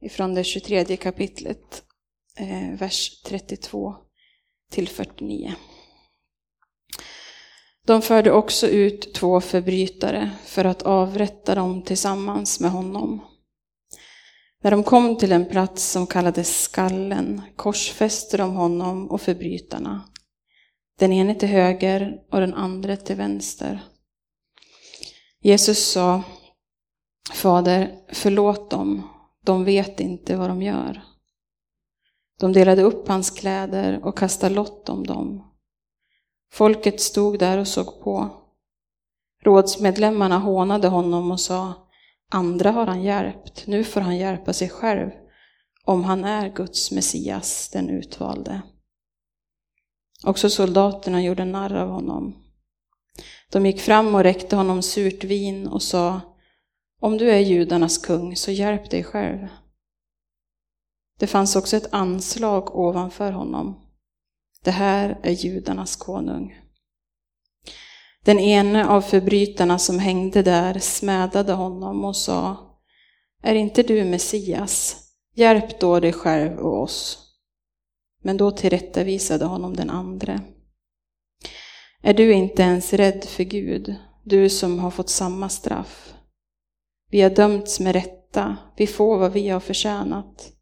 Ifrån det 23 kapitlet, eh, vers 32 till 49. De förde också ut två förbrytare för att avrätta dem tillsammans med honom. När de kom till en plats som kallades Skallen korsfäste de honom och förbrytarna. Den ene till höger och den andra till vänster. Jesus sa, Fader, förlåt dem, de vet inte vad de gör. De delade upp hans kläder och kastade lott om dem. Folket stod där och såg på. Rådsmedlemmarna hånade honom och sa, andra har han hjälpt, nu får han hjälpa sig själv, om han är Guds Messias, den utvalde. Också soldaterna gjorde narr av honom. De gick fram och räckte honom surt vin och sa, om du är judarnas kung, så hjälp dig själv. Det fanns också ett anslag ovanför honom. Det här är judarnas konung. Den ene av förbrytarna som hängde där smädade honom och sa, är inte du Messias? Hjälp då dig själv och oss. Men då tillrättavisade honom den andre. Är du inte ens rädd för Gud, du som har fått samma straff? Vi har dömts med rätta, vi får vad vi har förtjänat.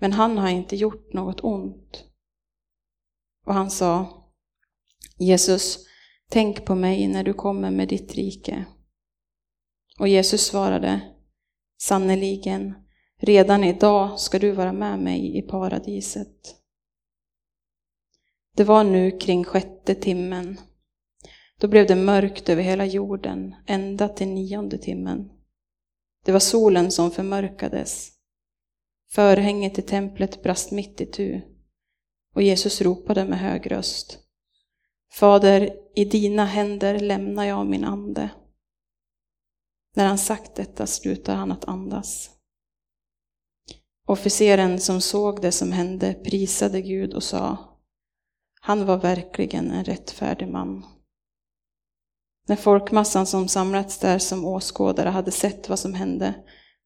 Men han har inte gjort något ont. Och han sa, Jesus, tänk på mig när du kommer med ditt rike. Och Jesus svarade, sannerligen, redan idag ska du vara med mig i paradiset. Det var nu kring sjätte timmen. Då blev det mörkt över hela jorden, ända till nionde timmen. Det var solen som förmörkades. Förhänget i templet brast mitt i tu. Och Jesus ropade med hög röst. Fader, i dina händer lämnar jag min ande. När han sagt detta slutade han att andas. Officeren som såg det som hände prisade Gud och sa, han var verkligen en rättfärdig man. När folkmassan som samlats där som åskådare hade sett vad som hände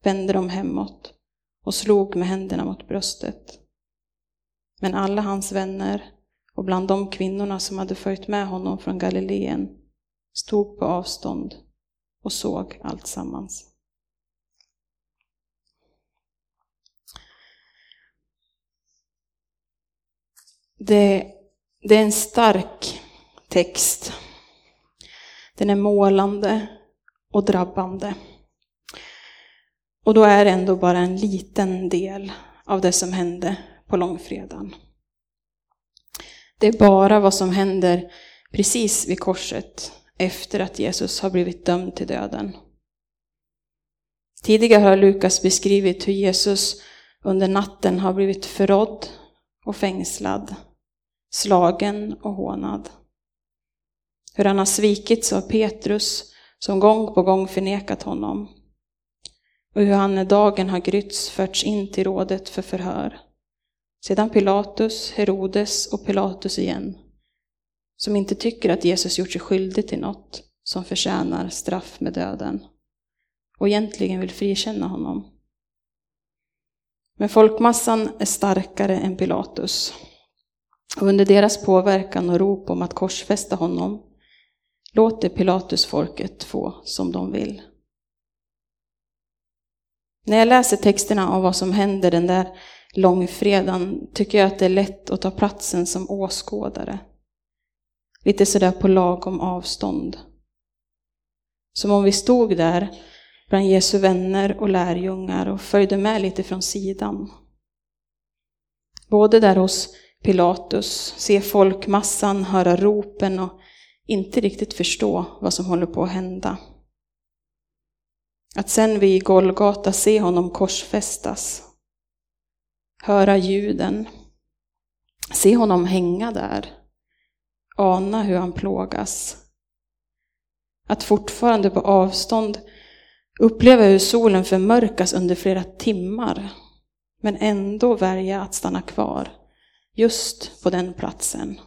vände de hemåt och slog med händerna mot bröstet. Men alla hans vänner och bland de kvinnorna som hade följt med honom från Galileen stod på avstånd och såg allt sammans. Det, det är en stark text den är målande och drabbande. Och då är det ändå bara en liten del av det som hände på långfredagen. Det är bara vad som händer precis vid korset efter att Jesus har blivit dömd till döden. Tidigare har Lukas beskrivit hur Jesus under natten har blivit förrådd och fängslad, slagen och hånad. Hur han har svikits av Petrus som gång på gång förnekat honom. Och hur han när dagen har grytts förts in till rådet för förhör. Sedan Pilatus, Herodes och Pilatus igen. Som inte tycker att Jesus gjort sig skyldig till något som förtjänar straff med döden. Och egentligen vill frikänna honom. Men folkmassan är starkare än Pilatus. Och under deras påverkan och rop om att korsfästa honom låter det Pilatusfolket få som de vill. När jag läser texterna om vad som händer den där långfredagen tycker jag att det är lätt att ta platsen som åskådare. Lite sådär på lagom avstånd. Som om vi stod där bland Jesu vänner och lärjungar och följde med lite från sidan. Både där hos Pilatus, se folkmassan, höra ropen och inte riktigt förstå vad som håller på att hända. Att sen vid Golgata se honom korsfästas, höra ljuden, se honom hänga där, ana hur han plågas. Att fortfarande på avstånd uppleva hur solen förmörkas under flera timmar, men ändå välja att stanna kvar just på den platsen.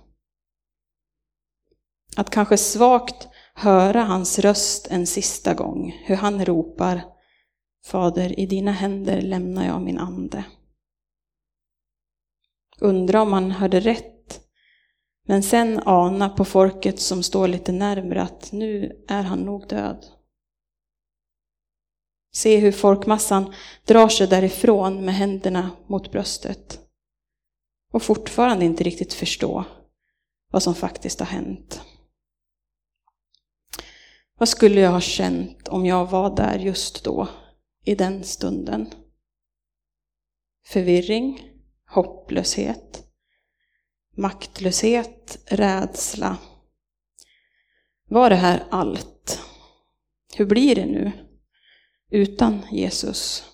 Att kanske svagt höra hans röst en sista gång, hur han ropar Fader, i dina händer lämnar jag min ande. Undra om han hörde rätt, men sen ana på folket som står lite närmre att nu är han nog död. Se hur folkmassan drar sig därifrån med händerna mot bröstet och fortfarande inte riktigt förstå vad som faktiskt har hänt. Vad skulle jag ha känt om jag var där just då, i den stunden? Förvirring, hopplöshet, maktlöshet, rädsla. Var det här allt? Hur blir det nu utan Jesus?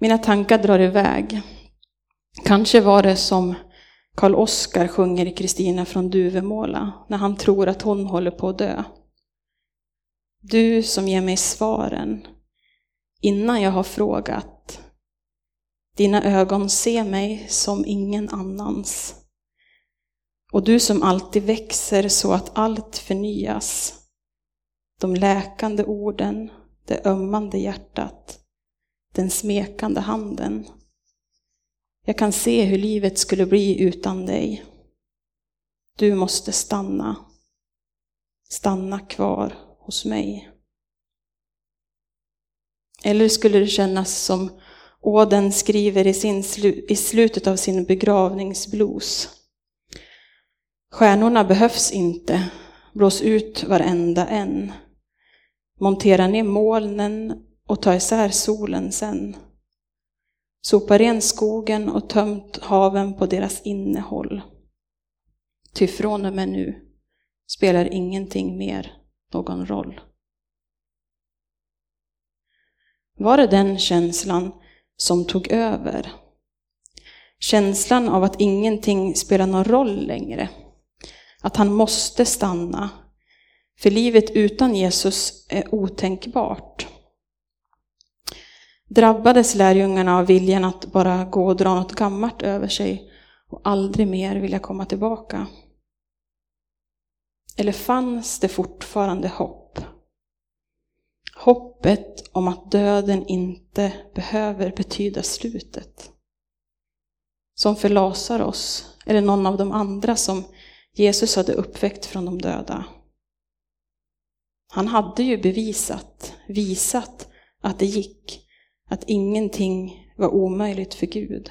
Mina tankar drar iväg. Kanske var det som Karl Oskar sjunger i Kristina från Duvemåla när han tror att hon håller på att dö. Du som ger mig svaren innan jag har frågat. Dina ögon ser mig som ingen annans. Och du som alltid växer så att allt förnyas. De läkande orden, det ömmande hjärtat, den smekande handen. Jag kan se hur livet skulle bli utan dig. Du måste stanna. Stanna kvar hos mig. Eller skulle det kännas som Åden skriver i, sin, i slutet av sin begravningsblues. Stjärnorna behövs inte, blås ut varenda en. Montera ner molnen och ta isär solen sen. Sopa ren skogen och tömt haven på deras innehåll. Ty från och med nu spelar ingenting mer någon roll. Var det den känslan som tog över? Känslan av att ingenting spelar någon roll längre. Att han måste stanna. För livet utan Jesus är otänkbart drabbades lärjungarna av viljan att bara gå och dra något gammalt över sig och aldrig mer vilja komma tillbaka? Eller fanns det fortfarande hopp? Hoppet om att döden inte behöver betyda slutet. Som för Lazarus eller någon av de andra som Jesus hade uppväckt från de döda. Han hade ju bevisat, visat att det gick att ingenting var omöjligt för Gud.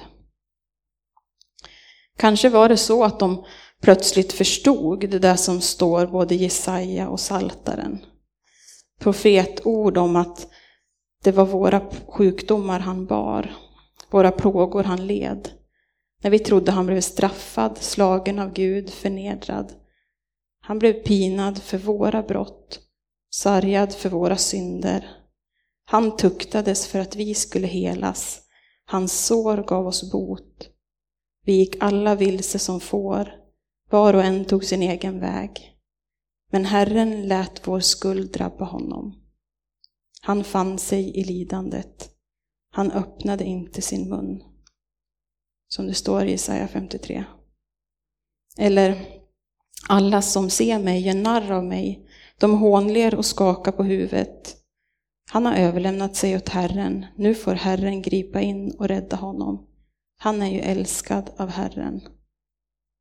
Kanske var det så att de plötsligt förstod det där som står både i Jesaja och Saltaren. Profetord om att det var våra sjukdomar han bar, våra plågor han led. När vi trodde han blev straffad, slagen av Gud, förnedrad. Han blev pinad för våra brott, sargad för våra synder. Han tuktades för att vi skulle helas. Hans sår gav oss bot. Vi gick alla vilse som får. Var och en tog sin egen väg. Men Herren lät vår skuld drabba honom. Han fann sig i lidandet. Han öppnade inte sin mun. Som det står i Isaiah 53. Eller, alla som ser mig gör narr av mig. De hånler och skakar på huvudet. Han har överlämnat sig åt Herren. Nu får Herren gripa in och rädda honom. Han är ju älskad av Herren.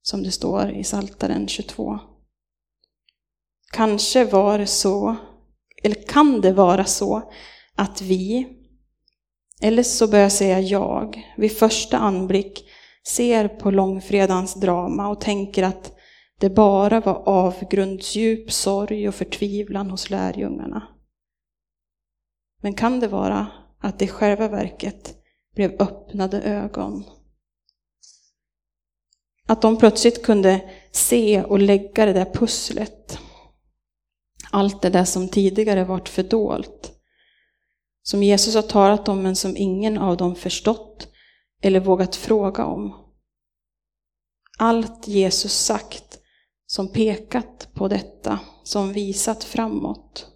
Som det står i Saltaren 22. Kanske var det så, eller kan det vara så, att vi, eller så bör jag säga jag, vid första anblick ser på långfredagens drama och tänker att det bara var avgrundsdjup sorg och förtvivlan hos lärjungarna. Men kan det vara att det i själva verket blev öppnade ögon? Att de plötsligt kunde se och lägga det där pusslet. Allt det där som tidigare varit fördolt. Som Jesus har talat om men som ingen av dem förstått eller vågat fråga om. Allt Jesus sagt som pekat på detta, som visat framåt.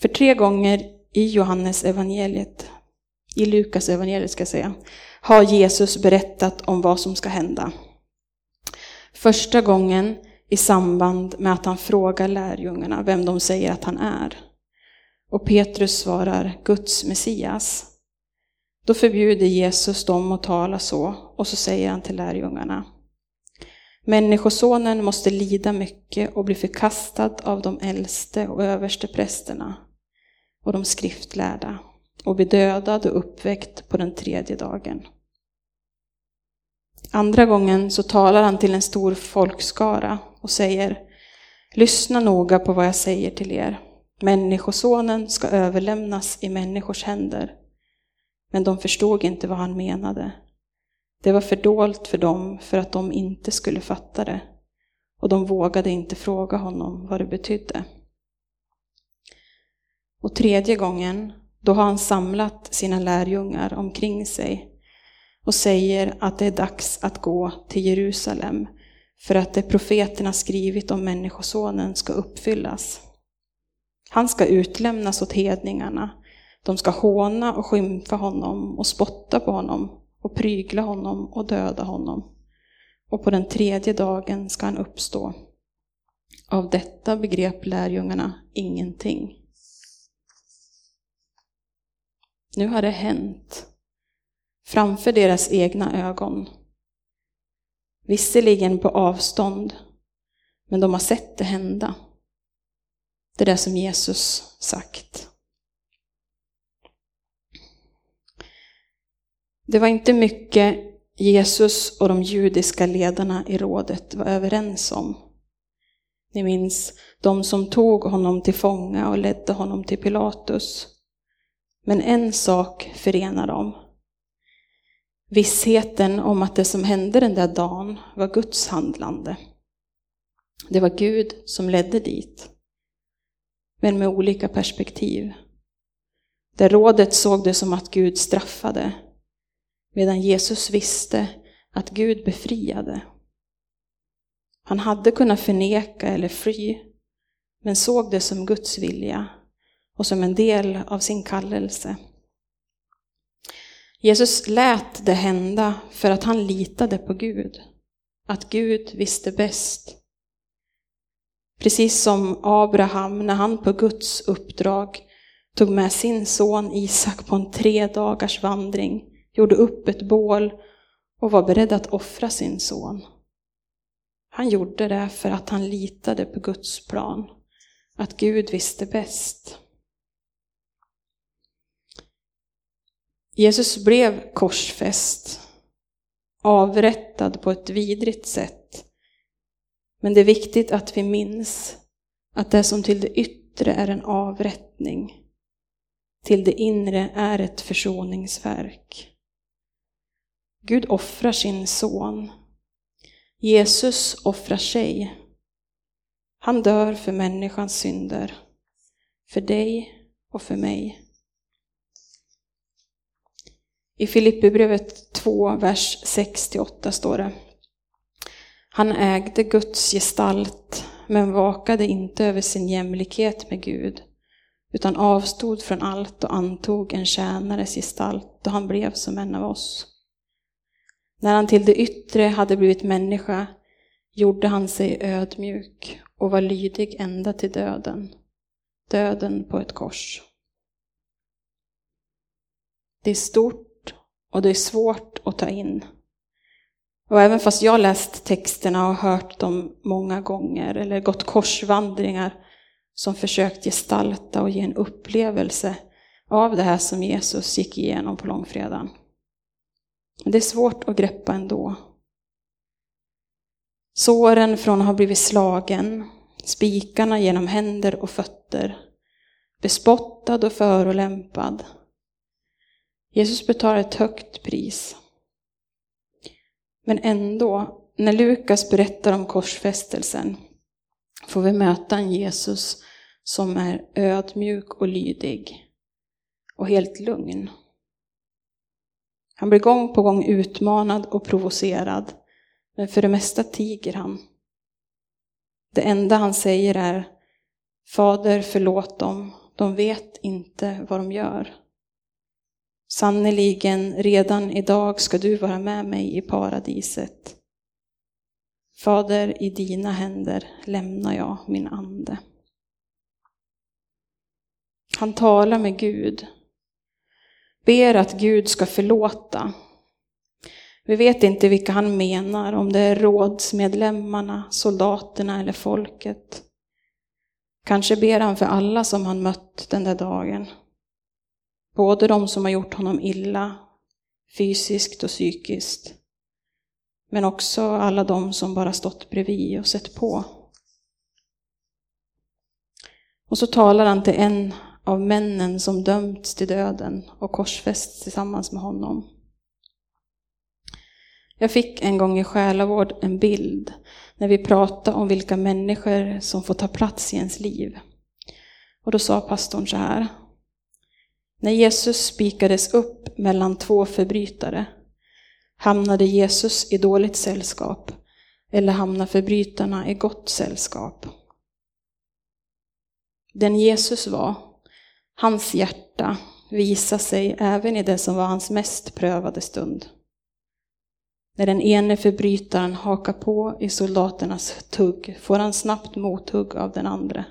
För tre gånger i Johannes evangeliet, i Lukas evangeliet ska jag säga, har Jesus berättat om vad som ska hända. Första gången i samband med att han frågar lärjungarna vem de säger att han är. Och Petrus svarar Guds Messias. Då förbjuder Jesus dem att tala så och så säger han till lärjungarna. Människosonen måste lida mycket och bli förkastad av de äldste och överste prästerna och de skriftlärda och bli dödad och uppväckt på den tredje dagen. Andra gången så talar han till en stor folkskara och säger Lyssna noga på vad jag säger till er. Människosonen ska överlämnas i människors händer. Men de förstod inte vad han menade. Det var fördolt för dem för att de inte skulle fatta det. Och de vågade inte fråga honom vad det betydde. Och tredje gången, då har han samlat sina lärjungar omkring sig och säger att det är dags att gå till Jerusalem för att det profeterna skrivit om Människosonen ska uppfyllas. Han ska utlämnas åt hedningarna. De ska håna och skymfa honom och spotta på honom och prygla honom och döda honom. Och på den tredje dagen ska han uppstå. Av detta begrep lärjungarna ingenting. Nu har det hänt framför deras egna ögon. Visserligen på avstånd, men de har sett det hända. Det där som Jesus sagt. Det var inte mycket Jesus och de judiska ledarna i rådet var överens om. Ni minns de som tog honom till fånga och ledde honom till Pilatus. Men en sak förenar dem. Vissheten om att det som hände den där dagen var Guds handlande. Det var Gud som ledde dit. Men med olika perspektiv. Där rådet såg det som att Gud straffade. Medan Jesus visste att Gud befriade. Han hade kunnat förneka eller fly. Men såg det som Guds vilja och som en del av sin kallelse. Jesus lät det hända för att han litade på Gud. Att Gud visste bäst. Precis som Abraham när han på Guds uppdrag tog med sin son Isak på en tre dagars vandring, gjorde upp ett bål och var beredd att offra sin son. Han gjorde det för att han litade på Guds plan, att Gud visste bäst. Jesus blev korsfäst, avrättad på ett vidrigt sätt. Men det är viktigt att vi minns att det som till det yttre är en avrättning, till det inre är ett försoningsverk. Gud offrar sin son. Jesus offrar sig. Han dör för människans synder, för dig och för mig. I Filipperbrevet 2, vers 6-8 står det. Han ägde Guds gestalt men vakade inte över sin jämlikhet med Gud utan avstod från allt och antog en tjänares gestalt då han blev som en av oss. När han till det yttre hade blivit människa gjorde han sig ödmjuk och var lydig ända till döden, döden på ett kors. Det är stort och det är svårt att ta in. Och även fast jag läst texterna och hört dem många gånger eller gått korsvandringar som försökt gestalta och ge en upplevelse av det här som Jesus gick igenom på långfredagen. Det är svårt att greppa ändå. Såren från att ha blivit slagen, spikarna genom händer och fötter, bespottad och förolämpad, Jesus betalar ett högt pris. Men ändå, när Lukas berättar om korsfästelsen får vi möta en Jesus som är ödmjuk och lydig och helt lugn. Han blir gång på gång utmanad och provocerad, men för det mesta tiger han. Det enda han säger är Fader, förlåt dem, de vet inte vad de gör. Sannerligen, redan idag ska du vara med mig i paradiset. Fader, i dina händer lämnar jag min ande. Han talar med Gud, ber att Gud ska förlåta. Vi vet inte vilka han menar, om det är rådsmedlemmarna, soldaterna eller folket. Kanske ber han för alla som han mött den där dagen. Både de som har gjort honom illa, fysiskt och psykiskt. Men också alla de som bara stått bredvid och sett på. Och så talar han till en av männen som dömts till döden och korsfästs tillsammans med honom. Jag fick en gång i själavård en bild när vi pratade om vilka människor som får ta plats i ens liv. Och då sa pastorn så här. När Jesus spikades upp mellan två förbrytare, hamnade Jesus i dåligt sällskap eller hamnar förbrytarna i gott sällskap? Den Jesus var, hans hjärta visade sig även i det som var hans mest prövade stund. När den ene förbrytaren hakar på i soldaternas tugg får han snabbt mothugg av den andra.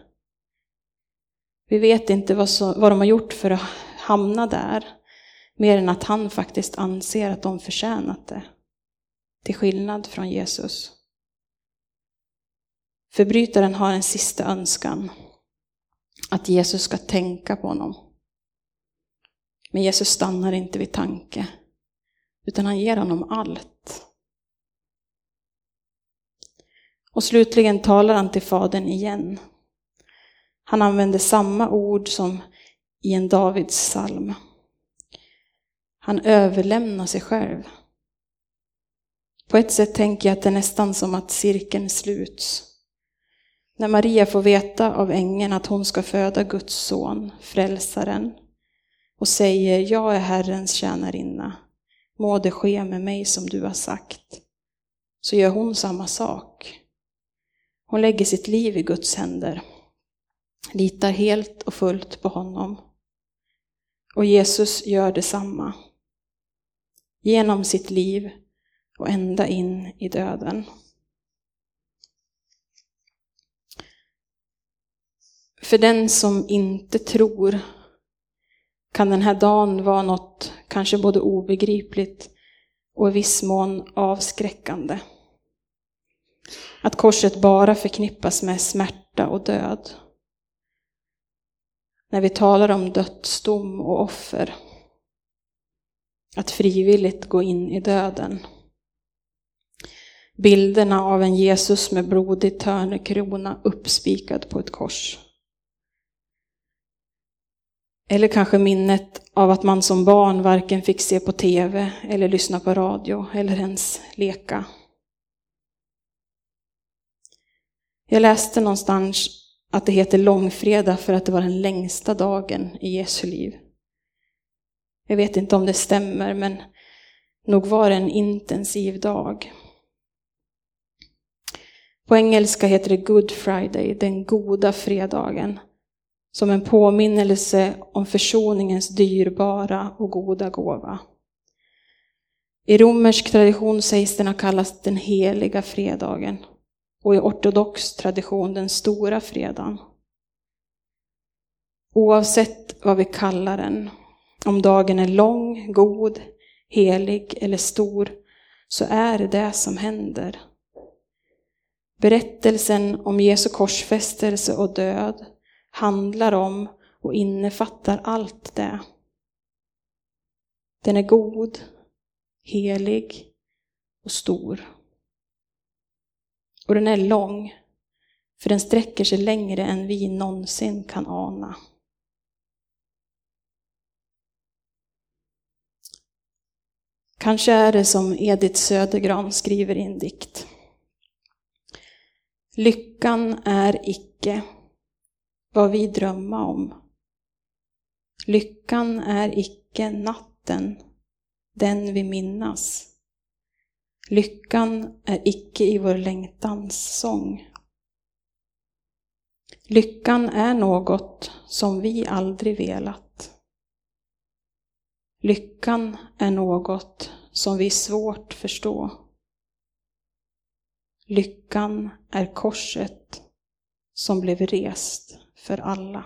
Vi vet inte vad, så, vad de har gjort för att hamna där, mer än att han faktiskt anser att de förtjänat det. Till skillnad från Jesus. Förbrytaren har en sista önskan, att Jesus ska tänka på honom. Men Jesus stannar inte vid tanke, utan han ger honom allt. Och slutligen talar han till Fadern igen. Han använder samma ord som i en Davids psalm. Han överlämnar sig själv. På ett sätt tänker jag att det är nästan som att cirkeln sluts. När Maria får veta av ängeln att hon ska föda Guds son, frälsaren, och säger jag är Herrens tjänarinna, må det ske med mig som du har sagt, så gör hon samma sak. Hon lägger sitt liv i Guds händer, litar helt och fullt på honom. Och Jesus gör detsamma. Genom sitt liv och ända in i döden. För den som inte tror kan den här dagen vara något kanske både obegripligt och i viss mån avskräckande. Att korset bara förknippas med smärta och död. När vi talar om dödsdom och offer. Att frivilligt gå in i döden. Bilderna av en Jesus med blodig törnekrona uppspikad på ett kors. Eller kanske minnet av att man som barn varken fick se på tv eller lyssna på radio eller ens leka. Jag läste någonstans att det heter långfredag för att det var den längsta dagen i Jesu liv. Jag vet inte om det stämmer, men nog var det en intensiv dag. På engelska heter det Good Friday, den goda fredagen, som en påminnelse om försoningens dyrbara och goda gåva. I romersk tradition sägs den ha kallats den heliga fredagen och i ortodox tradition den stora fredagen. Oavsett vad vi kallar den, om dagen är lång, god, helig eller stor, så är det det som händer. Berättelsen om Jesu korsfästelse och död handlar om och innefattar allt det. Den är god, helig och stor. Och den är lång, för den sträcker sig längre än vi någonsin kan ana. Kanske är det som Edith Södergran skriver i en dikt. Lyckan är icke vad vi drömma om. Lyckan är icke natten, den vi minnas. Lyckan är icke i vår längtans sång. Lyckan är något som vi aldrig velat. Lyckan är något som vi svårt förstå. Lyckan är korset som blev rest för alla.